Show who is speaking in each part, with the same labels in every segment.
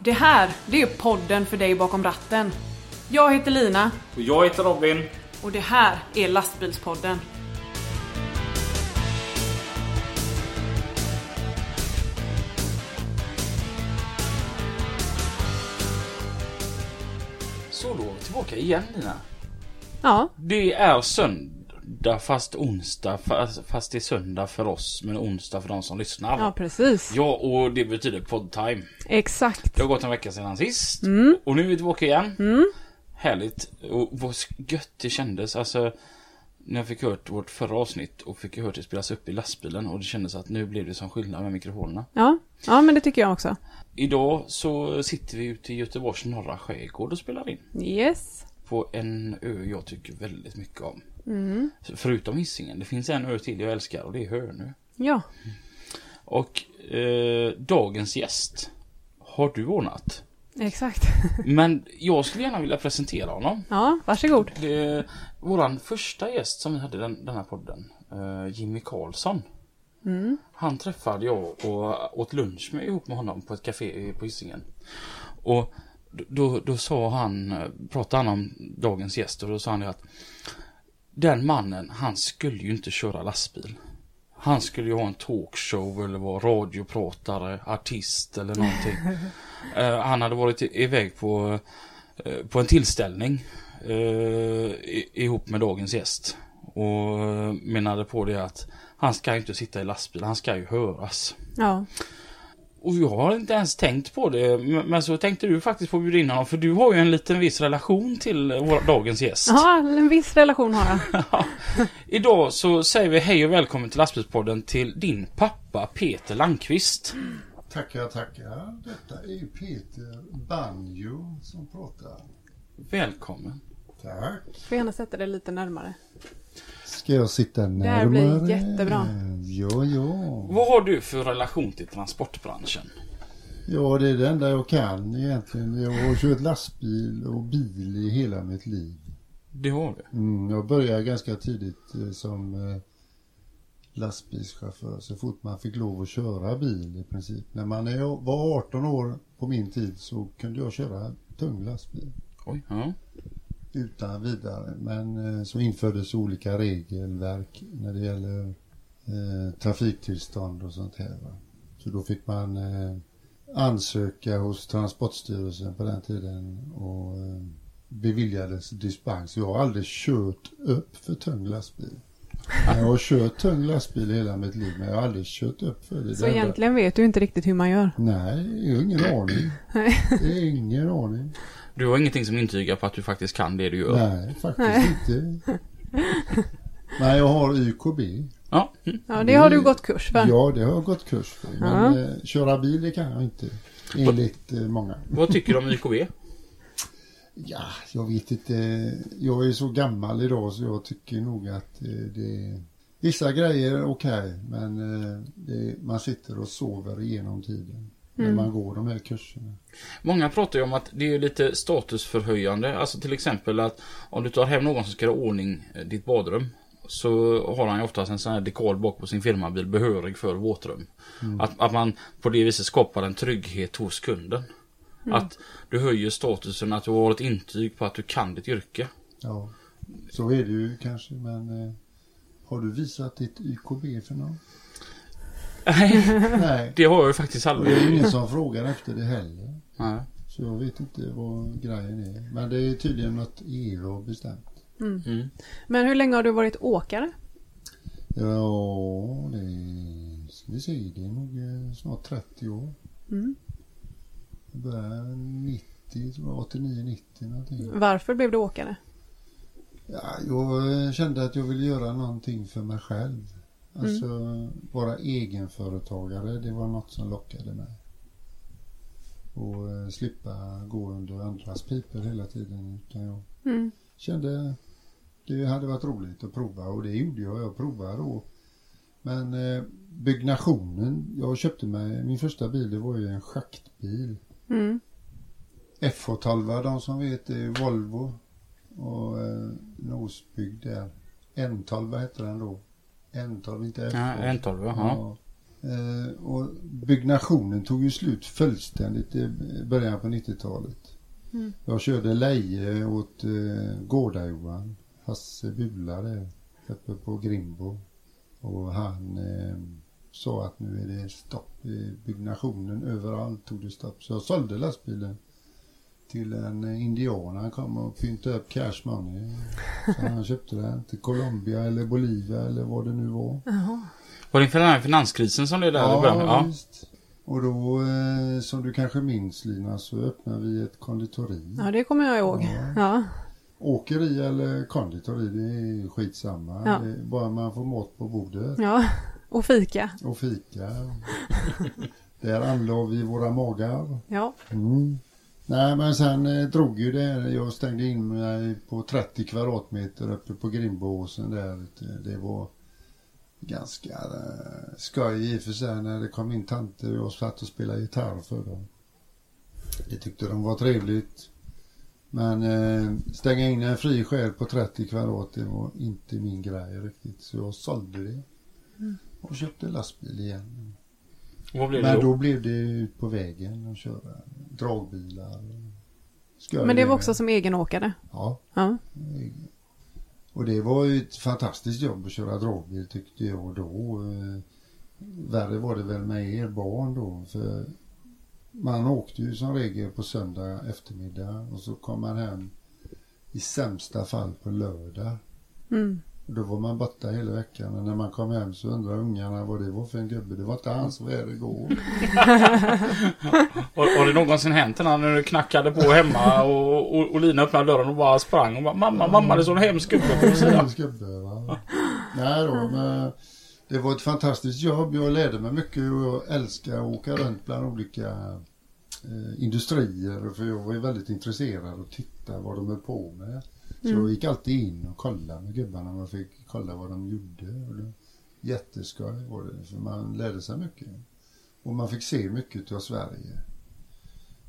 Speaker 1: Det här, det är podden för dig bakom ratten. Jag heter Lina
Speaker 2: Och jag heter Robin.
Speaker 1: och det här är Lastbilspodden.
Speaker 2: Så då tillbaka igen Lina.
Speaker 1: Ja,
Speaker 2: Det är söndag fast onsdag fast, fast det är söndag för oss men onsdag för de som lyssnar.
Speaker 1: ja precis.
Speaker 2: Ja, och det betyder poddtime.
Speaker 1: Exakt.
Speaker 2: Det har gått en vecka sedan sist.
Speaker 1: Mm.
Speaker 2: Och nu är vi tillbaka igen. Härligt. Och vad gött det kändes. Alltså, när jag fick hört vårt förra avsnitt och fick hört det spelas upp i lastbilen och det kändes att nu blev det som skillnad med mikrofonerna.
Speaker 1: Ja, ja men det tycker jag också.
Speaker 2: Idag så sitter vi ute i Göteborgs norra skärgård och spelar in.
Speaker 1: Yes.
Speaker 2: På en ö jag tycker väldigt mycket om.
Speaker 1: Mm.
Speaker 2: Förutom Hisingen. Det finns en ö till jag älskar och det är Hönö.
Speaker 1: Ja,
Speaker 2: Och eh, dagens gäst har du ordnat.
Speaker 1: exakt.
Speaker 2: Men jag skulle gärna vilja presentera honom.
Speaker 1: Ja, varsågod.
Speaker 2: Det våran första gäst som vi hade den, den här podden. eh, Jimmy Karlsson.
Speaker 1: Mm.
Speaker 2: Han träffade jag och åt lunch med, ihop med honom på ett café på Hisingen. Och då, då, sa han, pratade han om dagens gäst och då sa han att den mannen, han skulle ju inte köra lastbil. Han skulle ju ha en talkshow eller vara radiopratare, artist eller någonting. Eh, han hade varit iväg på, eh, på en tillställning i- ihop med dagens gäst. Och menade på det att han ska ju inte sitta i lastbil, han ska ju höras.
Speaker 1: Ja.
Speaker 2: Och jag har inte ens tänkt på det, men så tänkte du faktiskt på att bjuda in honom, för du har ju en liten viss relation till vår, dagens gäst.
Speaker 1: Ja, en viss relation har jag.
Speaker 2: Idag så säger vi hej och välkommen till Lastbilspodden till din pappa Peter Landqvist.
Speaker 3: Tackar, tackar. Detta är Peter Banjo som pratar.
Speaker 2: Välkommen.
Speaker 3: Tack.
Speaker 1: Får gärna sätta det lite närmare.
Speaker 3: Ska jag sitta
Speaker 1: här
Speaker 3: närmare?
Speaker 1: blir jättebra.
Speaker 3: Ja, ja.
Speaker 2: Vad har du för relation till transportbranschen?
Speaker 3: Ja, det är det enda jag kan egentligen. Jag har kört lastbil och bil i hela mitt liv.
Speaker 2: Det har du.
Speaker 3: Mm, jag började ganska tidigt eh, som eh, lastbilschaufför så fort man fick lov att köra bil i princip. När man är, var 18 år på min tid så kunde jag köra tung lastbil.
Speaker 2: Oj, ja.
Speaker 3: Utan vidare. Men eh, så infördes olika regelverk när det gäller eh, trafiktillstånd och sånt här. Va? Så då fick man eh, ansöka hos Transportstyrelsen på den tiden och eh, beviljades dispens. Jag har aldrig kört upp för tung lastbil. Jag har kört tung lastbil hela mitt liv men jag har aldrig kört upp för det.
Speaker 1: Så
Speaker 3: Det
Speaker 1: egentligen vet du inte riktigt hur man gör.
Speaker 3: Nej, jag har ingen aning. Det är ingen aning.
Speaker 2: Du har ingenting som intygar på att du faktiskt kan det du gör?
Speaker 3: Nej, faktiskt inte. Nej, jag har YKB.
Speaker 2: Ja. Mm.
Speaker 1: Ja, det har du gått kurs för.
Speaker 3: Ja, det har jag gått kurs för. Men eh, köra bil det kan jag inte. Enligt eh, många.
Speaker 2: Vad tycker du om YKB?
Speaker 3: Ja, jag vet inte. Jag är så gammal idag så jag tycker nog att eh, det Vissa grejer är okej, men eh, det, man sitter och sover igenom tiden. När man går de här kurserna.
Speaker 2: Många pratar ju om att det är lite statusförhöjande. Alltså till exempel att om du tar hem någon som ska göra ordning eh, ditt badrum. Så har han ju oftast en sån här dekal bak på sin firmabil behörig för våtrum. Att, att man på det viset skapar en trygghet hos kunden. Att du höjer statusen, att du har ett intyg på att du kan ditt yrke.
Speaker 3: Ja, så är det ju kanske, men eh, har du visat ditt YKB för någon?
Speaker 2: Nej,
Speaker 3: Nej,
Speaker 2: det har jag ju faktiskt
Speaker 3: och det är
Speaker 2: aldrig.
Speaker 3: ingen som frågar efter det heller.
Speaker 2: Nej.
Speaker 3: Så jag vet inte vad grejen är. Men det är tydligen något EU har bestämt.
Speaker 2: Mm.
Speaker 1: Men hur länge har du varit åkare?
Speaker 3: Ja, det ska vi se. Det är nog eh, snart 30 år.
Speaker 1: Mm.
Speaker 3: Jag började 90, tror jag, 89, 90 någonting.
Speaker 1: Varför blev du åkare?
Speaker 3: Ja, jag kände att jag ville göra någonting för mig själv. Alltså vara egenföretagare, det var något som lockade mig. Och eh, slippa gå under andras piper hela tiden. Utan jag
Speaker 1: Mm.
Speaker 3: kände det hade varit roligt att prova och det gjorde jag. Jag provade då. Men eh, byggnationen, jag köpte mig, min första bil det var ju en schaktbil.
Speaker 1: Mm.
Speaker 3: FH12, de som vet, det är Volvo och eh, nosbyggd där. N12 hette den då. N12, inte FH.
Speaker 2: Ja, en 12 ja.
Speaker 3: Eh, och byggnationen tog ju slut fullständigt i början på 90-talet.
Speaker 1: Mm.
Speaker 3: Jag körde leje åt eh, Gårda-Johan, Hasse Bula där uppe på Grimbo. Och han eh, sa att nu är det stopp i byggnationen. Överallt tog det stopp. Så jag sålde lastbilen till en indian. Han kom och pyntade upp cash money. Så han köpte den till Colombia eller Bolivia eller vad det nu var.
Speaker 1: Jaha.
Speaker 2: Var det inför den här finanskrisen som det är där början?
Speaker 3: Ja,
Speaker 2: Ja.
Speaker 3: visst. Och då, eh, som du kanske minns Lina, så öppnade vi ett konditori.
Speaker 1: Ja, det kommer jag ihåg.
Speaker 3: Ja.
Speaker 1: Ja.
Speaker 3: Åkeri eller konditori, det är skitsamma.
Speaker 1: Ja.
Speaker 3: Det är bara man får mat på bordet
Speaker 1: ja. Och fika.
Speaker 3: och fika. Där anlade vi våra magar.
Speaker 1: Ja.
Speaker 3: Mm. Nej men sen eh, drog ju det. Jag stängde in mig på 30 kvadratmeter uppe på Grimboåsen där. Det var ganska eh, skoj i och för sig när det kom in tanter och jag satt och spelade gitarr för dem. Det tyckte de var trevligt. Men eh, stänga in en fri själ på 30 kvadrat det var inte min grej riktigt. Så jag sålde det. Och köpte lastbil igen.
Speaker 2: Och vad blev det
Speaker 3: Men
Speaker 2: då?
Speaker 3: då blev det ut på vägen och köra dragbilar. Skoj
Speaker 1: Men det var också som egenåkare.
Speaker 3: Ja.
Speaker 1: Ja.
Speaker 3: Och det var ju ett fantastiskt jobb att köra dragbil tyckte jag då. Eh, Värre var det väl med er barn då. För man åkte ju som regel på söndag eftermiddag och så kom man hem i sämsta fall på lördag.
Speaker 1: Mm.
Speaker 3: Då var man borta hela veckan och när man kom hem så undrade ungarna vad det var för en gubbe. Det var inte han som var här igår.
Speaker 2: Har, har det någonsin hänt när du knackade på hemma och, och, och Lina öppnade dörren och bara sprang och bara Mamma, mamma det står en hemsk gubbe på sidan.
Speaker 3: Gubbe, va? Nej då, men det var ett fantastiskt jobb. Jag lärde mig mycket och jag älskar att åka runt bland olika eh, industrier. För jag var ju väldigt intresserad och titta vad de höll på med. Så jag gick alltid in och kollade med gubbarna. Man fick kolla vad de gjorde. Och det, jätteskoj var det, för man lärde sig mycket. Och man fick se mycket av Sverige.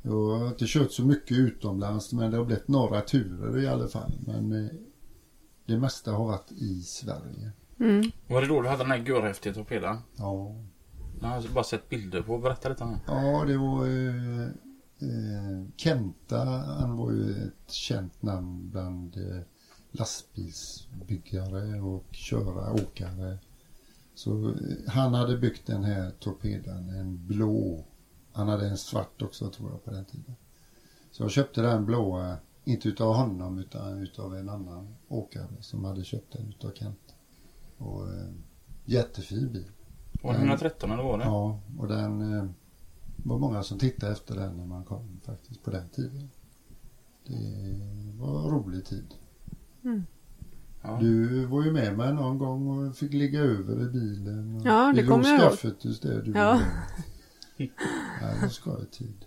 Speaker 3: Jag har inte kört så mycket utomlands men det har blivit några turer i alla fall. Men eh, det mesta har varit i Sverige.
Speaker 1: Mm.
Speaker 2: Var det då du hade den här görhäftiga torpeden?
Speaker 3: Ja,
Speaker 2: Jag har bara sett bilder på. Berätta lite om den.
Speaker 3: ja det var eh, Kenta, han var ju ett känt namn bland eh, lastbilsbyggare och köra, åkare. Så eh, han hade byggt den här torpeden, en blå. Han hade en svart också tror jag på den tiden. Så jag köpte den blåa, inte utav honom utan utav en annan åkare som hade köpt den utav Kenta. Och eh, jättefin bil.
Speaker 2: Var det 113 eller var det?
Speaker 3: Ja, och den eh, var många som tittade efter den när man kom faktiskt på den tiden. Det var en rolig tid.
Speaker 2: Ja.
Speaker 3: Du var ju med mig någon gång och fick ligga över i bilen. Och
Speaker 1: Ja, det kommer jag ihåg.
Speaker 3: skaffet just det du
Speaker 1: Ja.
Speaker 3: Ja, det var skoj tid.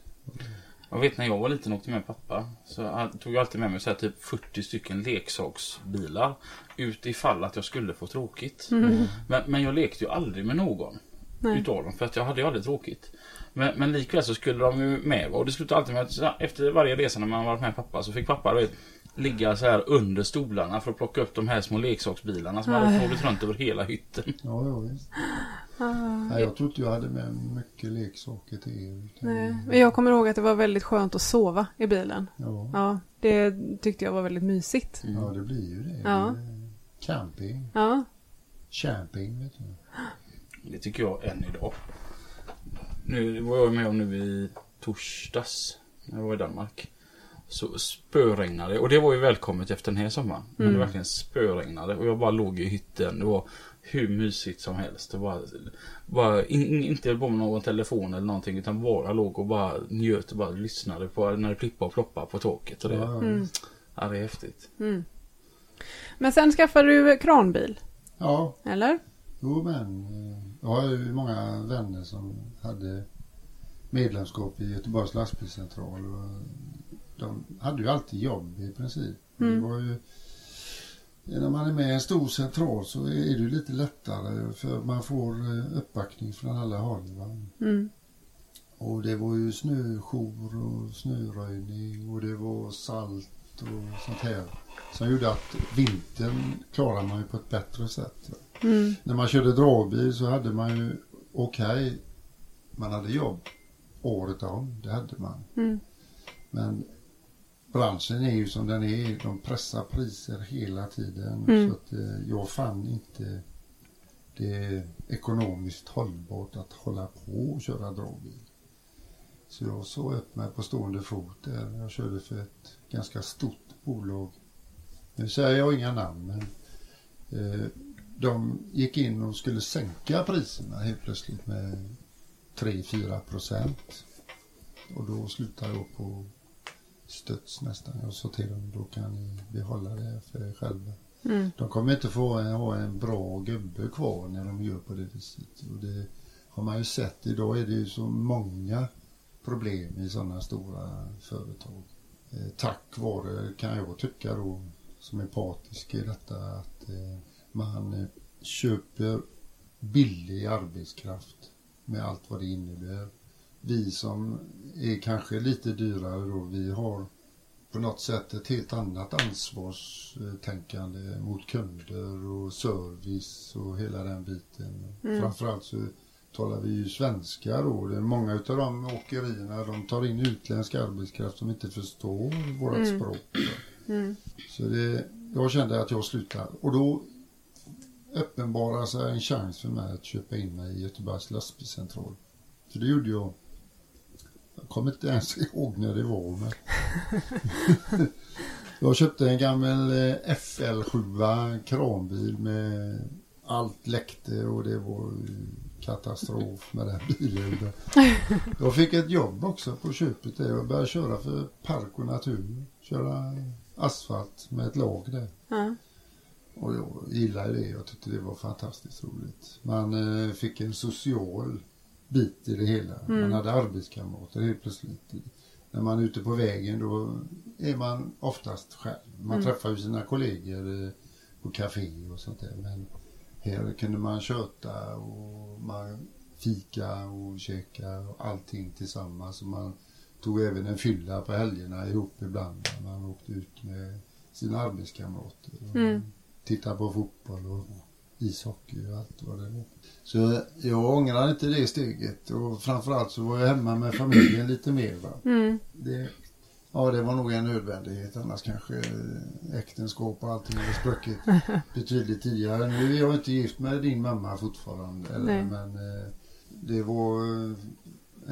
Speaker 2: Jag vet när jag var liten och åkte med pappa. Så han tog jag alltid med mig så här, typ 40 stycken leksaksbilar. Ut ifall att jag skulle få tråkigt. Men, men jag lekte ju aldrig med någon.
Speaker 1: Nej.
Speaker 2: Utav dem. För att jag hade ju aldrig tråkigt. Men, men likväl så skulle de ju med. Och det slutade alltid med att efter varje resa när man varit med pappa så fick pappa vet, ligga så här under stolarna för att plocka upp de här små leksaksbilarna som hade knådat runt över hela hytten.
Speaker 3: Ja, ja visst.
Speaker 1: Ah,
Speaker 3: Nej, jag tror inte jag hade med mycket leksaker till er.
Speaker 1: nej. Men jag kommer ihåg att det var väldigt skönt att sova i bilen.
Speaker 3: Ja.
Speaker 1: Ja, det tyckte jag var väldigt mysigt.
Speaker 3: ja, det blir ju det.
Speaker 1: Ja.
Speaker 3: Camping.
Speaker 1: Ja,
Speaker 3: Camping, vet du.
Speaker 2: Det tycker jag än idag. Nu var jag med om nu i torsdags. När jag var i Danmark. Så spöregnade och det var ju välkommet efter den här sommaren. Men det verkligen spöregnade och jag bara låg i hytten. Det var hur mysigt som helst. Det var bara in, in, inte på med någon telefon eller någonting utan bara låg och bara njöt och bara lyssnade på när det plippade och ploppade på taket. Och det,
Speaker 1: Mm.
Speaker 2: ja, det är häftigt.
Speaker 1: men sen skaffade du kranbil,
Speaker 3: ja,
Speaker 1: eller?
Speaker 3: Jo men. eh, Jag har ju många vänner som hade medlemskap i Göteborgs lastbilscentral. Och de hade ju alltid jobb i princip. Det var ju, när man är med i en stor central så är det ju lite lättare för man får eh, uppbackning från alla håll. Va?
Speaker 1: Mm.
Speaker 3: Och det var ju snöjour och snöröjning och det var salt och sånt här. Som gjorde att vintern klarar man ju på ett bättre sätt.
Speaker 1: Mm.
Speaker 3: När man körde dragbil så hade man ju okej, man hade jobb året om, det hade man.
Speaker 1: Mm.
Speaker 3: Men branschen är ju som den är, de pressar priser hela tiden.
Speaker 1: Mm.
Speaker 3: Så att eh, jag fann inte det ekonomiskt hållbart att hålla på och köra dragbil. Så jag såg upp mig på stående fot där. Jag körde för ett ganska stort bolag. Nu säger jag inga namn men eh, de gick in och skulle sänka priserna helt plötsligt med 3-4 procent. Och då slutade jag på studs nästan. Jag sa till dem, då kan ni behålla det för er själva.
Speaker 1: Mm.
Speaker 3: De kommer inte få en, ha en bra gubbe kvar när de gör på det viset. Och det har man ju sett. Idag är det ju så många problem i sådana stora företag. Eh, tack vare, kan jag tycka då, som är partisk i detta, att eh, man eh, köper billig arbetskraft med allt vad det innebär. Vi som är kanske lite dyrare då, vi har på något sätt ett helt annat ansvarstänkande mot kunder och service och hela den biten.
Speaker 1: Mm.
Speaker 3: Framförallt så talar vi ju svenska då. Det är många av de åkerierna de tar in utländsk arbetskraft som inte förstår vårt
Speaker 1: Mm.
Speaker 3: språk.
Speaker 1: Mm.
Speaker 3: Så det, jag kände att jag slutade. Och då uppenbarade sig alltså, en chans för mig att köpa in mig i Göteborgs lastbilscentral. För det gjorde jag. Jag kommer inte ens ihåg när det var. Men jag köpte en gammal eh, FL7 kranbil med allt läckte och det var katastrof med den bilen. Jag fick ett jobb också på köpet där. Jag började köra för Park och Natur. Köra asfalt med ett lag där.
Speaker 1: Mm.
Speaker 3: Och jag gillade det. Jag tyckte det var fantastiskt roligt. Man eh, fick en social bit i det hela.
Speaker 1: Mm.
Speaker 3: Man hade arbetskamrater helt plötsligt. När man är ute på vägen då är man oftast själv. Man
Speaker 1: Mm.
Speaker 3: träffar ju sina kollegor eh, på café och sånt där. Men här kunde man köta och man fika och käka och allting tillsammans. Och man tog även en fylla på helgerna ihop ibland. när Man åkte ut med sina arbetskamrater.
Speaker 1: Mm.
Speaker 3: Tittade på fotboll och ishockey och allt vad det var. Så jag ångrar inte det steget och framförallt så var jag hemma med familjen lite mer. Va?
Speaker 1: Mm.
Speaker 3: Det, ja, det var nog en nödvändighet. Annars kanske äktenskap och allting hade spruckit betydligt tidigare. Nu är jag inte gift med din mamma fortfarande. Eller,
Speaker 1: Nej.
Speaker 3: men eh, det var eh,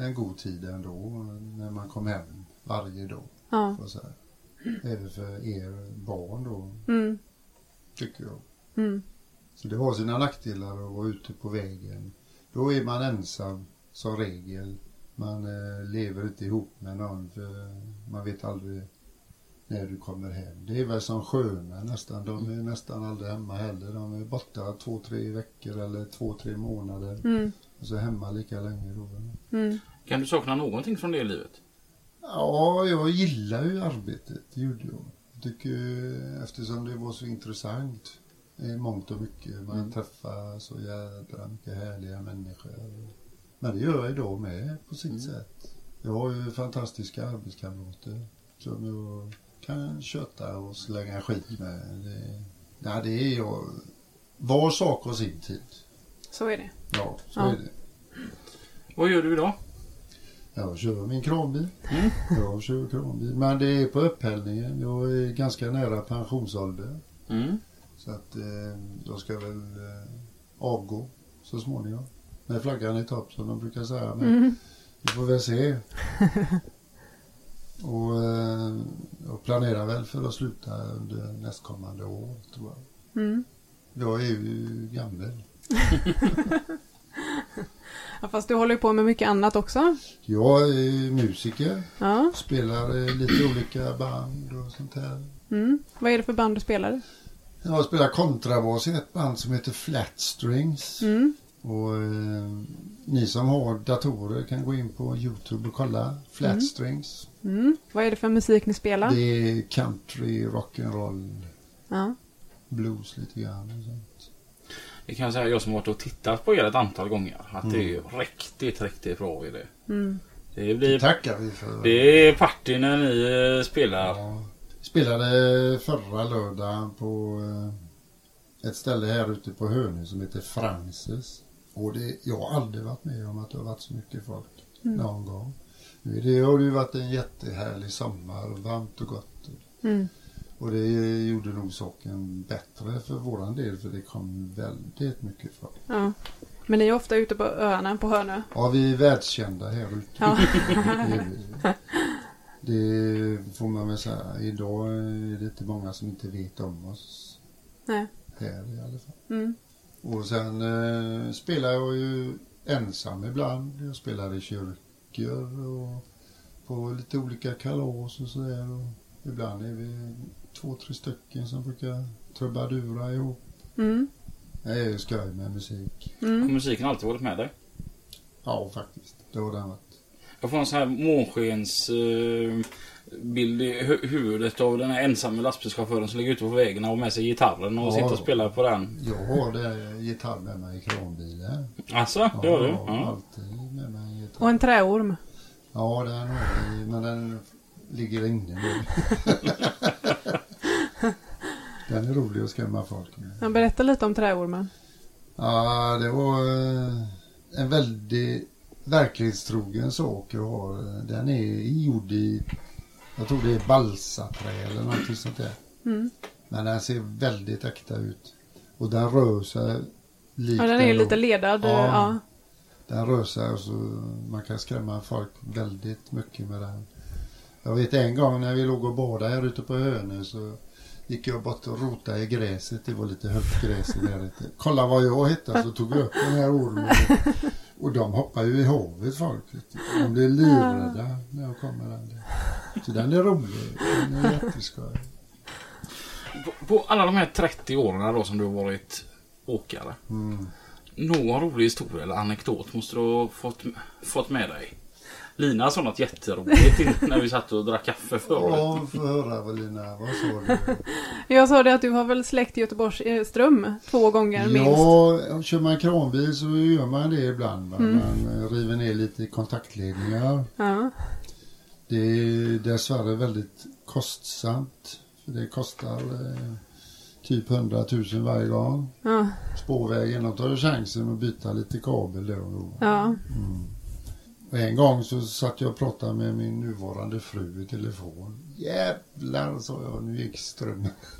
Speaker 3: en god tid ändå när man kom hem varje dag.
Speaker 1: Ja.
Speaker 3: Säga. Även för er barn då,
Speaker 1: Mm.
Speaker 3: Tycker jag.
Speaker 1: Mm.
Speaker 3: Så det har sina nackdelar att vara ute på vägen. Då är man ensam som regel. Man eh, lever inte ihop med någon för man vet aldrig när du kommer hem. Det är väl som sjömän nästan. De är nästan aldrig hemma heller. De är borta två, tre veckor eller två, tre månader.
Speaker 1: Mm.
Speaker 3: Och så hemma lika länge då.
Speaker 1: Mm.
Speaker 2: Kan du sakna någonting från det livet?
Speaker 3: Ja, jag gillar ju arbetet. Det gjorde jag. Tycker, eftersom det var så intressant i mångt och mycket. Man
Speaker 2: Mm.
Speaker 3: träffar så jädra mycket härliga människor. Men det gör jag idag med på sitt
Speaker 2: Mm.
Speaker 3: sätt. Jag har ju fantastiska arbetskamrater som jag kan köta och slänga skit med. Det, nej, det är jag. Var sak har sin tid.
Speaker 1: Så är det.
Speaker 3: Ja, så
Speaker 1: Ja.
Speaker 3: är det.
Speaker 2: Vad gör du idag?
Speaker 3: Jag kör min kranbil.
Speaker 2: Mm.
Speaker 3: Jag kör kranbil. Men det är på upphällningen. Jag är ganska nära pensionsålder.
Speaker 2: Mm.
Speaker 3: Så att eh, jag ska väl eh, avgå så småningom. Med flaggan i topp som de brukar säga. Men
Speaker 1: Mm.
Speaker 3: vi får väl se. Och eh, jag planerar väl för att sluta under nästkommande år tror jag.
Speaker 1: Mm.
Speaker 3: Jag är ju gammal.
Speaker 1: Ja, fast du håller ju på med mycket annat också.
Speaker 3: Jag är musiker.
Speaker 1: Ja.
Speaker 3: Spelar eh, lite olika band och sånt här.
Speaker 1: Mm. Vad är det för band du spelar?
Speaker 3: Jag spelar kontrabas i ett band som heter Flat Strings.
Speaker 1: Mm.
Speaker 3: Och eh, ni som har datorer kan gå in på Youtube och kolla Flat
Speaker 1: Mm.
Speaker 3: Strings.
Speaker 1: Mm. Vad är det för musik ni spelar?
Speaker 3: Det är country, rock'n'roll,
Speaker 1: Ja.
Speaker 3: blues lite grann och sånt.
Speaker 2: Det kan jag säga, jag som varit och tittat på er ett antal gånger, att det är
Speaker 3: Mm.
Speaker 2: riktigt, riktigt bra i det.
Speaker 1: Mm.
Speaker 2: Det
Speaker 3: Det
Speaker 2: blir...
Speaker 3: tackar vi för.
Speaker 2: Det är party när ni eh, spelar.
Speaker 3: Ja. Spelade förra lördagen på eh, ett ställe här ute på Hönö som heter Frances. Och det, jag har aldrig varit med om att det har varit så mycket folk någon gång. Det har det ju varit en jättehärlig sommar, varmt och gott.
Speaker 1: Mm.
Speaker 3: Och det gjorde nog saken bättre för våran del för det kom väldigt mycket folk.
Speaker 1: Ja. Men ni är ofta ute på öarna på Hönö?
Speaker 3: Ja, vi är världskända här ute.
Speaker 1: Ja.
Speaker 3: Det. Det får man väl säga. Idag är det inte många som inte vet om oss
Speaker 1: Nej.
Speaker 3: här i alla fall.
Speaker 1: Mm.
Speaker 3: Och sen eh, spelar jag ju ensam ibland. Jag spelar i kyrkor och på lite olika kalas och sådär. Och ibland är vi två, tre stycken som brukar trubadura ihop.
Speaker 1: Mm.
Speaker 3: Det är ju skoj med musik.
Speaker 2: Har
Speaker 1: Mm.
Speaker 2: musiken alltid varit med dig?
Speaker 3: Ja, faktiskt. Det har den varit.
Speaker 2: Jag får en sån här månskens eh, bild i hu- huvudet av den här ensamma lastbilschauffören som ligger ute på vägen och har med sig gitarren och
Speaker 3: Ja.
Speaker 2: sitter och spelar på den.
Speaker 3: Jag har det gitarr med mig i kranbilen.
Speaker 2: Alltså, det har du? Ja.
Speaker 3: alltid med mig en gitarr.
Speaker 1: Och en träorm.
Speaker 3: Ja, den har vi, men den ligger inne nu. den är rolig att skrämma folk med.
Speaker 1: Ja, berätta lite om träormen.
Speaker 3: Ja, det var eh, en väldigt verklighetstrogen sak jag har. Den är gjord i, jag tror det är balsaträ eller någonting sånt där.
Speaker 1: Mm.
Speaker 3: Men den ser väldigt äkta ut. Och den rör sig likt
Speaker 1: Ja, den är lite ledad.
Speaker 3: Ja.
Speaker 1: Ja.
Speaker 3: Den rör sig och så man kan skrämma folk väldigt mycket med den. Jag vet en gång när vi låg och badade här ute på Hönö så gick jag bort och rotade i gräset. Det var lite högt gräs i närheten. Kolla vad jag hittade så tog jag upp den här ormen. Och de hoppar ju i havet folk. De blir livrädda när jag kommer där. Så den är rolig. Den är jätteskoj.
Speaker 2: På, på alla de här 30 åren då som du har varit åkare.
Speaker 3: Mm.
Speaker 2: Någon rolig historia eller anekdot måste du ha fått, fått med dig. Lina sa något jätteroligt när vi satt och drack kaffe förut.
Speaker 3: Ja, få höra Evelina. Vad sa du?
Speaker 1: Jag sa det att du har väl släckt Göteborgs eh, ström två gånger minst.
Speaker 3: Ja, kör man kranbil så gör man det ibland.
Speaker 1: Mm.
Speaker 3: Man eh, river ner lite kontaktledningar.
Speaker 1: Ja.
Speaker 3: Det är dessvärre väldigt kostsamt. För det kostar eh, typ 100 000 varje gång.
Speaker 1: Ja.
Speaker 3: Spårvägen, de tar ju chansen att byta lite kabel då.
Speaker 1: Ja.
Speaker 3: Mm. Och en gång så satt jag och pratade med min nuvarande fru i telefon. Jävlar, sa jag, nu gick strömmen.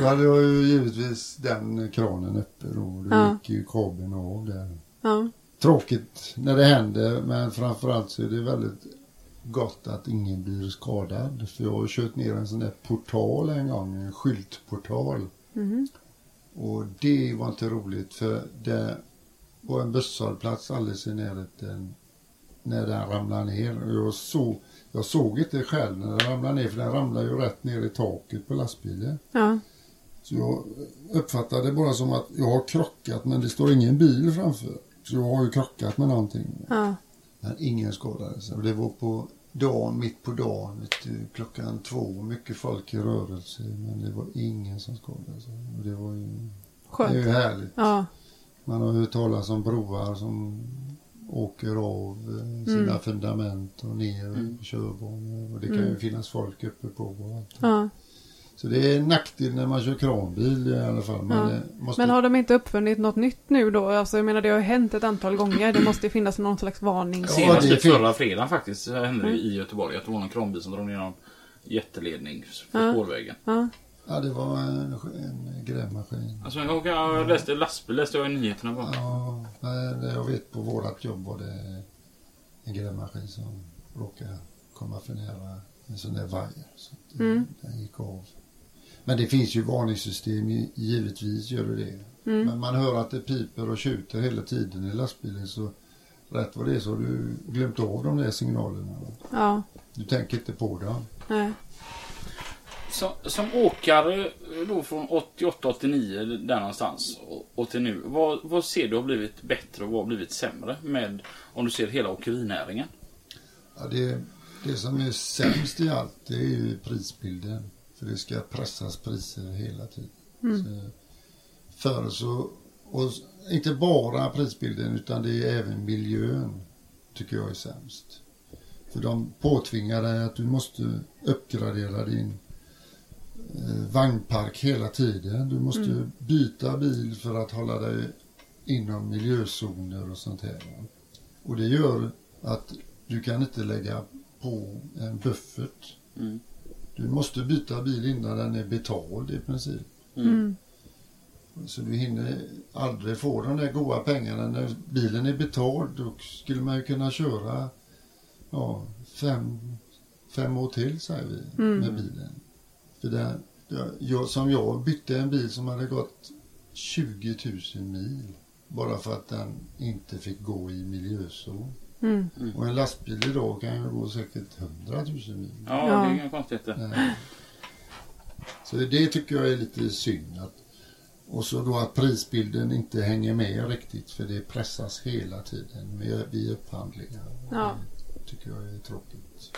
Speaker 3: Då hade jag ju givetvis den kranen uppe då. Då
Speaker 1: Ja.
Speaker 3: gick ju kabeln av där.
Speaker 1: Ja.
Speaker 3: Tråkigt när det händer men framförallt så är det väldigt gott att ingen blir skadad. För jag har kört ner en sån där portal en gång, en skyltportal.
Speaker 1: Mhm.
Speaker 3: Och det var inte roligt för det var en busshållplats alldeles i närheten när den ramlade ner. Jag, såg, jag såg inte själv när den ramlade ner för den ramlade ju rätt ner i taket på lastbilen.
Speaker 1: Ja.
Speaker 3: Så jag uppfattade det bara som att jag har krockat men det står ingen bil framför. Så jag har ju krockat med någonting.
Speaker 1: Ja.
Speaker 3: Men ingen skadades. Och det var på dagen, mitt på dagen, klockan två. Mycket folk i rörelse men det var ingen som skadades. Och det var ju, det är ju härligt.
Speaker 1: Ja.
Speaker 3: Man har hört talas om broar som åker av eh, sina
Speaker 1: Mm.
Speaker 3: fundament och ner
Speaker 2: Mm.
Speaker 3: på körbanor. Och det kan
Speaker 1: Mm.
Speaker 3: ju finnas folk uppe på och allt.
Speaker 1: Ja.
Speaker 3: Så det är en nackdel när man kör kranbil i alla fall. Man
Speaker 1: Ja.
Speaker 3: eh, måste...
Speaker 1: Men har de inte uppfunnit något nytt nu då? Alltså jag menar det har hänt ett antal gånger. Det måste ju finnas någon slags varning.
Speaker 3: Ja,
Speaker 2: Senast
Speaker 3: det är
Speaker 2: typ förra fredagen faktiskt hände det
Speaker 1: Mm.
Speaker 2: i Göteborg att det var en kranbil som drog ner någon jätteledning på
Speaker 1: Ja.
Speaker 2: spårvägen.
Speaker 1: Ja.
Speaker 3: Ja, det var en, en grävmaskin.
Speaker 2: Alltså, jag, jag läste lastbil läste jag i nyheterna bara.
Speaker 3: Ja, nej, det jag vet på vårat jobb var det en grävmaskin som råkade komma för nära en sån där vajer. Så det-
Speaker 1: Mm.
Speaker 3: den gick av. Men det finns ju varningssystem, givetvis gör det det.
Speaker 1: Mm.
Speaker 3: Men man hör att det piper och tjuter hela tiden i lastbilen så rätt vad det är så har du glömt av de där signalerna.
Speaker 1: Ja.
Speaker 3: Du tänker inte på dem.
Speaker 1: Nej.
Speaker 2: Så, som åkare då från 88-89 där någonstans och, och till nu. Vad, vad ser du har blivit bättre och vad har blivit sämre med om du ser hela åkerinäringen?
Speaker 3: Ja, det, det som är sämst i allt det är ju prisbilden. För det ska pressas priser hela tiden.
Speaker 1: Mm.
Speaker 3: Så, förr så, och inte bara prisbilden utan det är även miljön tycker jag är sämst. För de påtvingar dig att du måste uppgradera din eh, vagnpark hela tiden. Du måste
Speaker 1: Mm.
Speaker 3: byta bil för att hålla dig inom miljözoner och sånt här. Och det gör att du kan inte lägga på en buffert.
Speaker 2: Mm.
Speaker 3: Du måste byta bil innan den är betald i princip.
Speaker 1: Mm.
Speaker 3: Så du hinner aldrig få de där goda pengarna när bilen är betald. Då skulle man ju kunna köra ja, fem, fem år till säger vi
Speaker 1: Mm.
Speaker 3: med bilen. För det, det, jag, som jag bytte en bil som hade gått 20 000 mil bara för att den inte fick gå i miljözon.
Speaker 1: Mm.
Speaker 3: Och en lastbil idag kan ju gå säkert 100 000 mil.
Speaker 2: Ja,
Speaker 1: Ja.
Speaker 2: det är inga konstigheter.
Speaker 3: Nej. Så det tycker jag är lite synd. Att, och så då att prisbilden inte hänger med riktigt för det pressas hela tiden med, vid upphandlingar.
Speaker 1: Ja.
Speaker 3: Det tycker jag är tråkigt.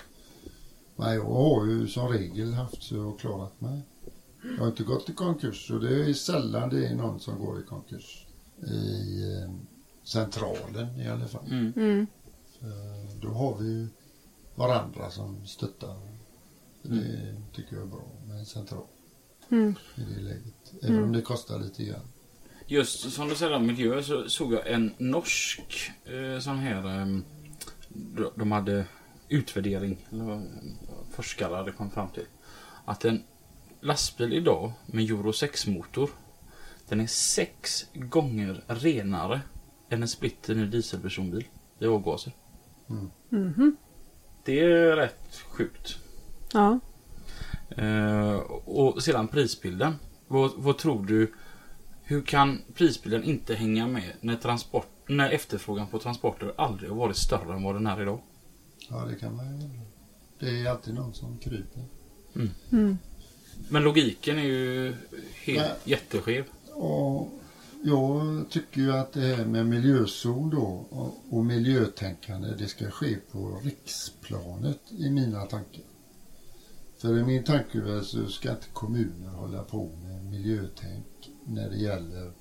Speaker 3: Men jag har ju som regel haft så och klarat mig. Jag har inte gått i konkurs och det är sällan det är någon som går i konkurs. I eh, centralen i alla fall.
Speaker 2: Mm.
Speaker 1: Mm.
Speaker 3: Då har vi ju varandra som stöttar. Det tycker jag är bra med en central
Speaker 1: Mm.
Speaker 3: i det läget. Även om det kostar lite grann.
Speaker 2: Just som du säger om miljö så såg jag en norsk eh, sån här... Eh, de hade utvärdering, eller vad forskare hade kommit fram till. Att en lastbil idag med Euro 6-motor den är sex gånger renare än en splitter ny dieselpersonbil i avgaser.
Speaker 1: Mhm.
Speaker 2: Det är rätt sjukt.
Speaker 1: Ja.
Speaker 2: Eh, och sedan prisbilden. Vad, vad tror du? Hur kan prisbilden inte hänga med när, transport, när efterfrågan på transporter aldrig har varit större än vad den är idag?
Speaker 3: Ja, det kan man ju. Det är alltid någon som kryper.
Speaker 1: Mm.
Speaker 2: Men logiken är ju helt
Speaker 3: Nej.
Speaker 2: jätteskev.
Speaker 3: Och jag tycker ju att det här med miljözon då och, och miljötänkande det ska ske på riksplanet i mina tankar. För i min tankevärld så ska inte kommuner hålla på med miljötänk när det gäller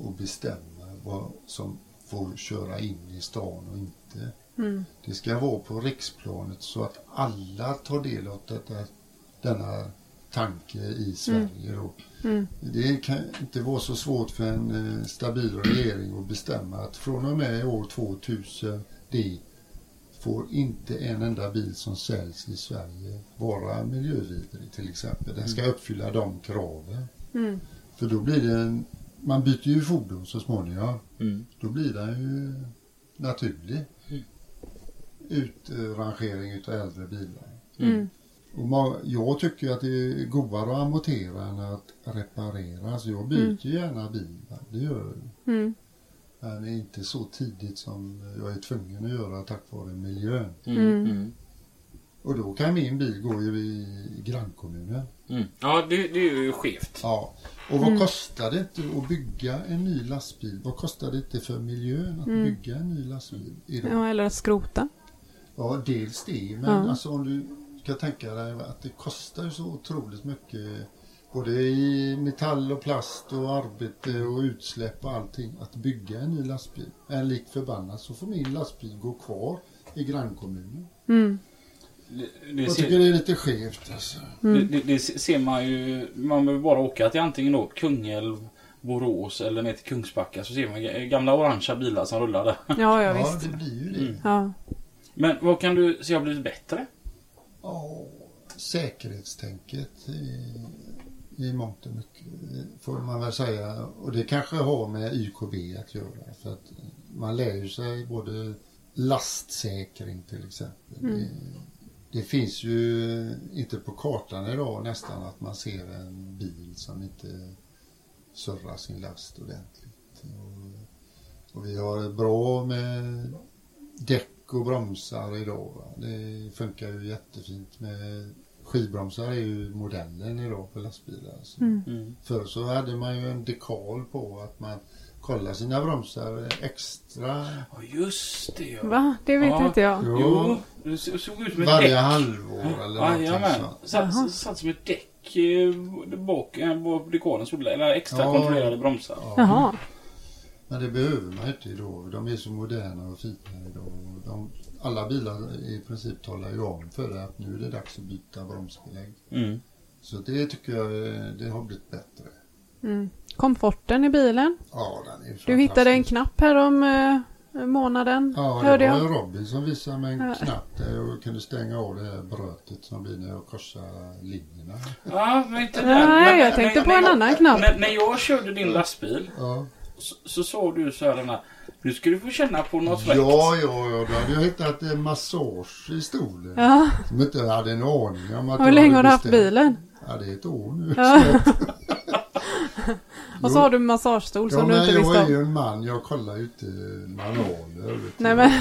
Speaker 3: att bestämma vad som får köra in i stan och inte.
Speaker 1: Mm.
Speaker 3: Det ska vara på riksplanet så att alla tar del av detta, denna tanke i Sverige. Då.
Speaker 1: Mm.
Speaker 3: Det kan inte vara så svårt för en eh, stabil regering att bestämma att från och med år 2000 det får inte en enda bil som säljs i Sverige vara miljövidrig till exempel. Den ska uppfylla de kraven.
Speaker 1: Mm.
Speaker 3: För då blir det en, man byter ju fordon så småningom.
Speaker 2: Mm.
Speaker 3: Då blir den ju naturlig. Utrangering utav äldre bilar.
Speaker 1: Mm.
Speaker 3: Och ma- jag tycker att det är godare att amortera än att reparera. Så jag byter ju gärna bil. Det gör jag.
Speaker 1: Mm.
Speaker 3: Men inte så tidigt som jag är tvungen att göra tack vare miljön.
Speaker 2: Mm.
Speaker 1: Mm.
Speaker 2: Mm.
Speaker 3: Och då kan min bil gå i, i grannkommunen.
Speaker 2: Mm. Ja, det, det är ju skevt.
Speaker 3: Ja. Och vad kostar det inte att bygga en ny lastbil? Vad kostar det inte för miljön att
Speaker 1: Mm.
Speaker 3: bygga en ny lastbil idag?
Speaker 1: Ja, eller att skrota.
Speaker 3: Ja, dels det. Men
Speaker 1: Ja.
Speaker 3: alltså om du kan tänka dig att det kostar ju så otroligt mycket. Både i metall och plast och arbete och utsläpp och allting. Att bygga en ny lastbil. En lik förbannat så får min lastbil gå kvar i grannkommunen.
Speaker 1: Mm.
Speaker 2: Det, det,
Speaker 3: Jag
Speaker 2: ser,
Speaker 3: tycker det är lite skevt alltså.
Speaker 2: det, det, det ser man ju. Man behöver bara åka till antingen då Kungälv, Borås eller ner till Kungsbacka så ser man ga- gamla orangea bilar som rullar där.
Speaker 1: Ja, ja
Speaker 3: Ja,
Speaker 1: visst.
Speaker 3: det blir ju det.
Speaker 2: Mm.
Speaker 1: Ja.
Speaker 2: Men vad kan du se har blivit bättre?
Speaker 3: Ja, säkerhetstänket i, i mångt och mycket får man väl säga. Och det kanske har med YKB att göra. För att man lär ju sig både lastsäkring till exempel.
Speaker 1: Mm.
Speaker 3: Det, det finns ju inte på kartan idag nästan att man ser en bil som inte surrar sin last ordentligt. Och, och vi har bra med däck bromsar idag. Va? Det funkar ju jättefint med skivbromsar är ju modellen idag på lastbilar. Så
Speaker 1: Mm.
Speaker 2: Mm.
Speaker 3: Förr så hade man ju en dekal på att man kollar sina bromsar extra
Speaker 2: Ja, just det. Ja.
Speaker 1: Va? Det vet
Speaker 2: Ja.
Speaker 1: inte jag.
Speaker 3: Jo.
Speaker 2: Jo, det så- såg ut som ett
Speaker 3: varje
Speaker 2: däck.
Speaker 3: halvår eller någonting
Speaker 2: Jajamän.
Speaker 3: sånt.
Speaker 2: Satt, satt som ett däck eh, bak eh, på dekalen eller extra
Speaker 3: Ja.
Speaker 2: kontrollerade bromsar.
Speaker 3: Ja.
Speaker 1: Jaha.
Speaker 3: Men det behöver man inte idag. De är så moderna och fina idag. De, alla bilar i princip talar ju om för det att nu är det dags att byta bromsbelägg.
Speaker 2: Mm.
Speaker 3: Så det tycker jag det har blivit bättre.
Speaker 1: Mm. Komforten i bilen.
Speaker 3: Ja, den är
Speaker 1: Du hittade en knapp här om eh, månaden.
Speaker 3: Ja, det
Speaker 1: hörde
Speaker 3: var
Speaker 1: jag.
Speaker 3: ju Robin som visade mig en
Speaker 1: Ja.
Speaker 3: knapp där jag kunde stänga av det här brötet som blir när jag korsar linjerna.
Speaker 2: Ja, men inte den.
Speaker 1: Nej,
Speaker 2: Men-
Speaker 1: jag tänkte
Speaker 2: när-
Speaker 1: på
Speaker 2: när
Speaker 1: en
Speaker 2: jag-
Speaker 1: annan knapp.
Speaker 2: När, när jag körde din lastbil
Speaker 3: Ja,
Speaker 2: så, så sa du så här, Anna, nu ska du få känna på något fräckt.
Speaker 3: ja, ja, ja, då hade jag hittat en massage i stolen.
Speaker 1: Ja,
Speaker 3: Som inte jag hade en aning om att
Speaker 1: hur
Speaker 3: jag
Speaker 1: länge har du haft bilen?
Speaker 3: Ja, det är ett år nu.
Speaker 1: Ja. Och så har du en massagestol
Speaker 3: Ja,
Speaker 1: som du inte
Speaker 3: jag
Speaker 1: visste
Speaker 3: är
Speaker 1: om.
Speaker 3: ju en man, jag kollar ju inte manualer.
Speaker 1: Nej men,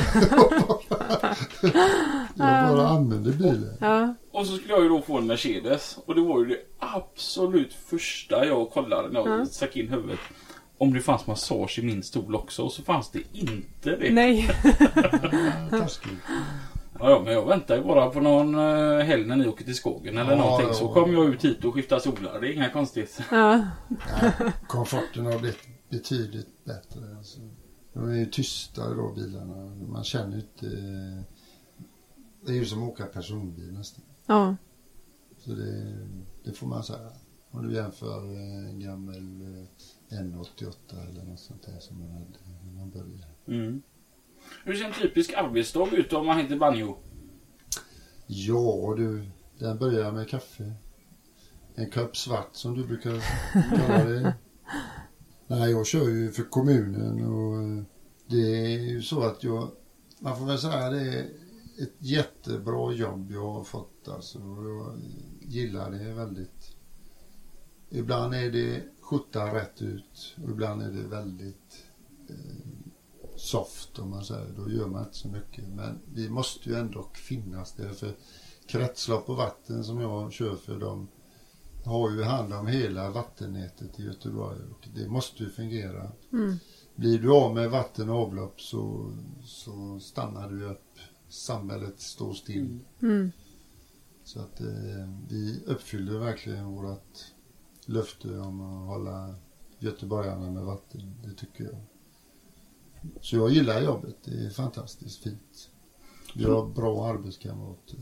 Speaker 3: Jag bara använder bilen.
Speaker 1: ja.
Speaker 2: Och så skulle jag ju då få en Mercedes. Och det var ju det absolut första jag kollade när jag
Speaker 1: Ja.
Speaker 2: stack in huvudet. Om det fanns massage i min stol också. Och så fanns det inte det.
Speaker 1: Nej.
Speaker 2: Ja, ja, men jag väntar ju bara på någon uh, helg när ni åker till skogen eller
Speaker 3: Ja,
Speaker 2: någonting.
Speaker 3: ja.
Speaker 2: Så kommer jag ut hit och skiftar solar. Det är inga konstigheter.
Speaker 1: Ja.
Speaker 3: Komforten har blivit betydligt bättre. Alltså. De är ju tystare då bilarna. Man känner inte... Det är ju som att åka personbil nästan.
Speaker 1: Ja.
Speaker 3: Så det, det får man säga. Om du jämför eh, en gammal eh, N88 eller något sånt där som man hade när man började.
Speaker 2: Mm. Hur ser en typisk arbetsdag ut om man heter banjo?
Speaker 3: Ja du, den börjar med kaffe. En kopp svart som du brukar kalla det. Nej, jag kör ju för kommunen och eh, det är ju så att jag, man får väl säga det är ett jättebra jobb jag har fått alltså. Jag gillar det väldigt. Ibland är det skjortan rätt ut och ibland är det väldigt eh, soft om man säger. Då gör man inte så mycket. Men vi måste ju ändå finnas där för kretslopp och vatten som jag kör för dem har ju hand om hela vattennätet i Göteborg och det måste ju fungera.
Speaker 1: Mm.
Speaker 3: Blir du av med vatten och avlopp så, så stannar du upp. Samhället står still.
Speaker 1: Mm.
Speaker 3: Så att eh, vi uppfyllde verkligen vårt löfte om att hålla göteborgarna med vatten. Det tycker jag. Så jag gillar jobbet. Det är fantastiskt fint. Vi har bra arbetskamrater.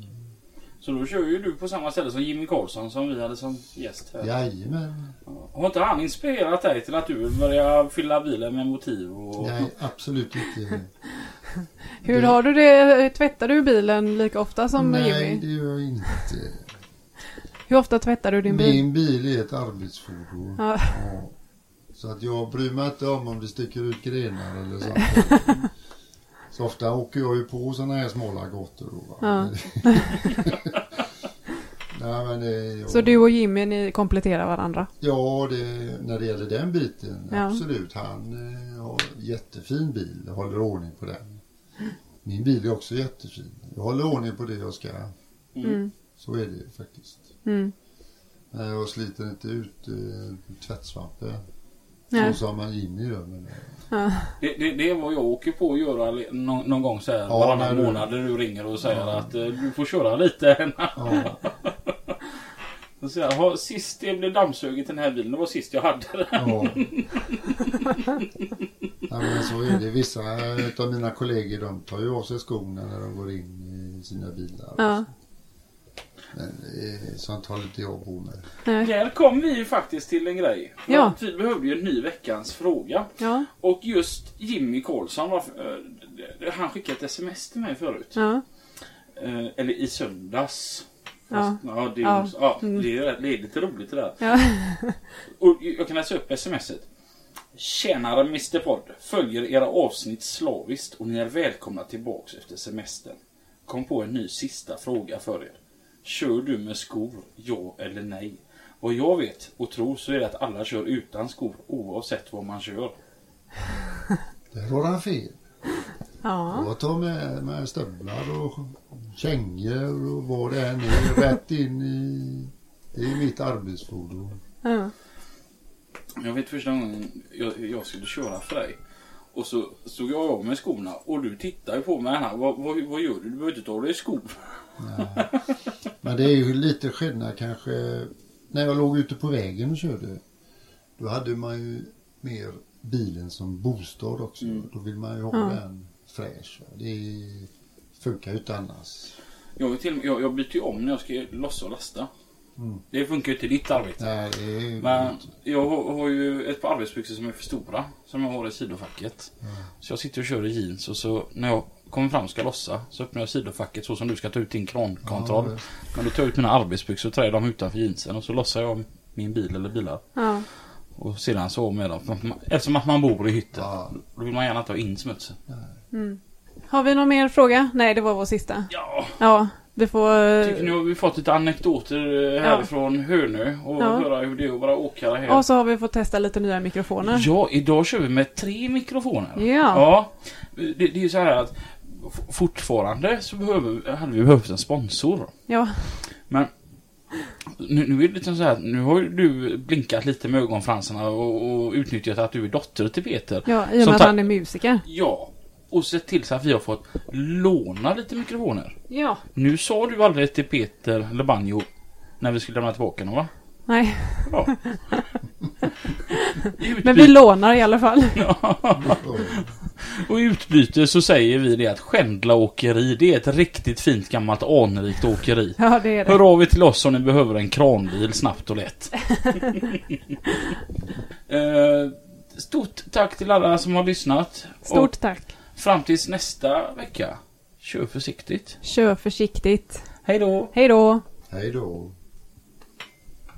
Speaker 2: Så då kör ju du på samma ställe som Jimmy Karlsson som vi hade som gäst här.
Speaker 3: Jajamän.
Speaker 2: Har inte han inspirerat dig till att du vill börja fylla bilen med motiv? Och...
Speaker 3: Nej, absolut inte.
Speaker 1: Hur
Speaker 3: Det-
Speaker 1: har du det? Tvättar du bilen lika ofta som
Speaker 3: Nej,
Speaker 1: Jimmy?
Speaker 3: det gör jag inte.
Speaker 1: Hur ofta tvättar du din bil?
Speaker 3: Min bil är ett arbetsfordon.
Speaker 1: Ja.
Speaker 3: Ja. Så att jag bryr mig inte om om det sticker ut grenar eller sånt. Så ofta åker jag ju på sådana här smala gator då.
Speaker 1: Ja.
Speaker 3: Nej, men det, jag,
Speaker 1: Så du och Jimmy ni kompletterar varandra?
Speaker 3: Ja, det, när det gäller den biten,
Speaker 1: Ja.
Speaker 3: absolut. Han eh, har jättefin bil, håller ordning på den. Min bil är också jättefin. Jag håller ordning på det jag ska.
Speaker 1: Mm.
Speaker 3: Så är det faktiskt.
Speaker 1: Mm.
Speaker 3: Nej, Jag sliter inte ut eh, tvättsvampen. Så som man Jimmy gör.
Speaker 1: Ja.
Speaker 2: Det, det, det är vad jag åker på att göra någon, någon gång så här
Speaker 3: Ja,
Speaker 2: varannan
Speaker 3: när du-
Speaker 2: månad när du ringer och säger
Speaker 3: Ja.
Speaker 2: att eh, du får köra lite.
Speaker 3: ja,
Speaker 2: Så jag, "Ha, sist det blev dammsugit i den här bilen, det var sist jag hade den.
Speaker 3: ja. ja, men så är det. Vissa av mina kollegor de tar ju av sig skorna när de går in i sina bilar.
Speaker 1: Ja.
Speaker 3: Men eh, sånt håller inte jag på med.
Speaker 1: Nej.
Speaker 2: Där kom vi ju faktiskt till en grej.
Speaker 1: Ja.
Speaker 2: Vi behövde ju en ny veckans fråga.
Speaker 1: Ja.
Speaker 2: Och just Jimmy Karlsson, var, eh, han skickade ett sms till mig förut.
Speaker 1: Ja.
Speaker 2: Eh, eller i söndags.
Speaker 1: Ja.
Speaker 2: Fast, ja, det, är,
Speaker 1: Ja.
Speaker 2: ja.
Speaker 1: Mm.
Speaker 2: det, är, rätt- det är lite roligt det där.
Speaker 1: Ja.
Speaker 2: Och jag kan läsa upp smset. Tjänare Mr Podd. Följer era avsnitt slaviskt och ni är välkomna tillbaks efter semestern. Kom på en ny sista fråga för er. Kör du med skor? Ja eller nej? Vad jag vet och tror så är det att alla kör utan skor oavsett vad man kör.
Speaker 3: Där har han fel.
Speaker 1: Ja.
Speaker 3: Jag tar med, med stövlar och kängor och vad det än är rätt in i, i mitt arbetsfordon.
Speaker 1: Ja.
Speaker 2: Jag vet första gången jag, jag skulle köra för dig. Och så stod jag av med skorna och du tittade ju på mig här. Vad, vad, vad gör du? Du behöver inte ta av dig skor.
Speaker 3: Ja. Men det är ju lite skillnad kanske. När jag låg ute på vägen och körde. Då hade man ju mer bilen som bostad också.
Speaker 2: Mm.
Speaker 3: Då vill man ju ha
Speaker 1: Ja.
Speaker 3: den fräsch. Det funkar ju inte annars.
Speaker 2: Jag, till, jag, jag byter ju om när jag ska lossa och lasta. Det funkar ju inte i ditt arbete.
Speaker 3: Nej, det är...
Speaker 2: Men jag har, har ju ett par arbetsbyxor som är för stora. Som jag har i sidofacket. Så jag sitter och kör i jeans och så när jag kommer fram och ska lossa så öppnar jag sidofacket så som du ska ta ut din krankontroll.
Speaker 3: Ja,
Speaker 2: Men då tar jag ut mina arbetsbyxor och trär dem utanför jeansen och så lossar jag min bil eller bilar.
Speaker 1: Ja.
Speaker 2: Och sedan så med dem. För att man- Eftersom att man bor i hytten.
Speaker 3: Ja.
Speaker 2: Då vill man gärna ta in smutsen.
Speaker 1: Har vi någon mer fråga? Nej, det var vår sista.
Speaker 2: Ja,
Speaker 1: Ja, du får...
Speaker 2: tycker ni har vi fått lite anekdoter eh, härifrån Hönö och
Speaker 1: Ja.
Speaker 2: höra hur det är att vara åkare här.
Speaker 1: Och så har vi fått testa lite nya mikrofoner.
Speaker 2: Ja, idag kör vi med tre mikrofoner.
Speaker 1: Ja.
Speaker 2: Ja, det, det är ju så här att fortfarande så behöver, hade vi behövt en sponsor.
Speaker 1: Ja.
Speaker 2: Men nu, nu är det liksom så här, nu har ju du blinkat lite med ögonfransarna och, och utnyttjat att du är dotter till Peter.
Speaker 1: Ja, i och med att han är musiker.
Speaker 2: Ja, och sett till så att vi har fått låna lite mikrofoner.
Speaker 1: Ja.
Speaker 2: Nu sa du aldrig till Peter, eller Banjo, när vi skulle lämna tillbaka dem va?
Speaker 1: Nej,
Speaker 2: utbyte,
Speaker 1: men vi lånar i alla fall.
Speaker 2: och i utbyte så säger vi det att Skändla åkeri, det är ett riktigt fint gammalt anrikt åkeri.
Speaker 1: Ja, det är det.
Speaker 2: Hör av er till oss om ni behöver en kranbil snabbt och lätt. Eh, Stort tack till alla som har lyssnat.
Speaker 1: Stort tack.
Speaker 2: Och fram tills nästa vecka, kör försiktigt.
Speaker 1: Kör försiktigt.
Speaker 2: Hej då!
Speaker 1: Hej då.
Speaker 3: Hej då.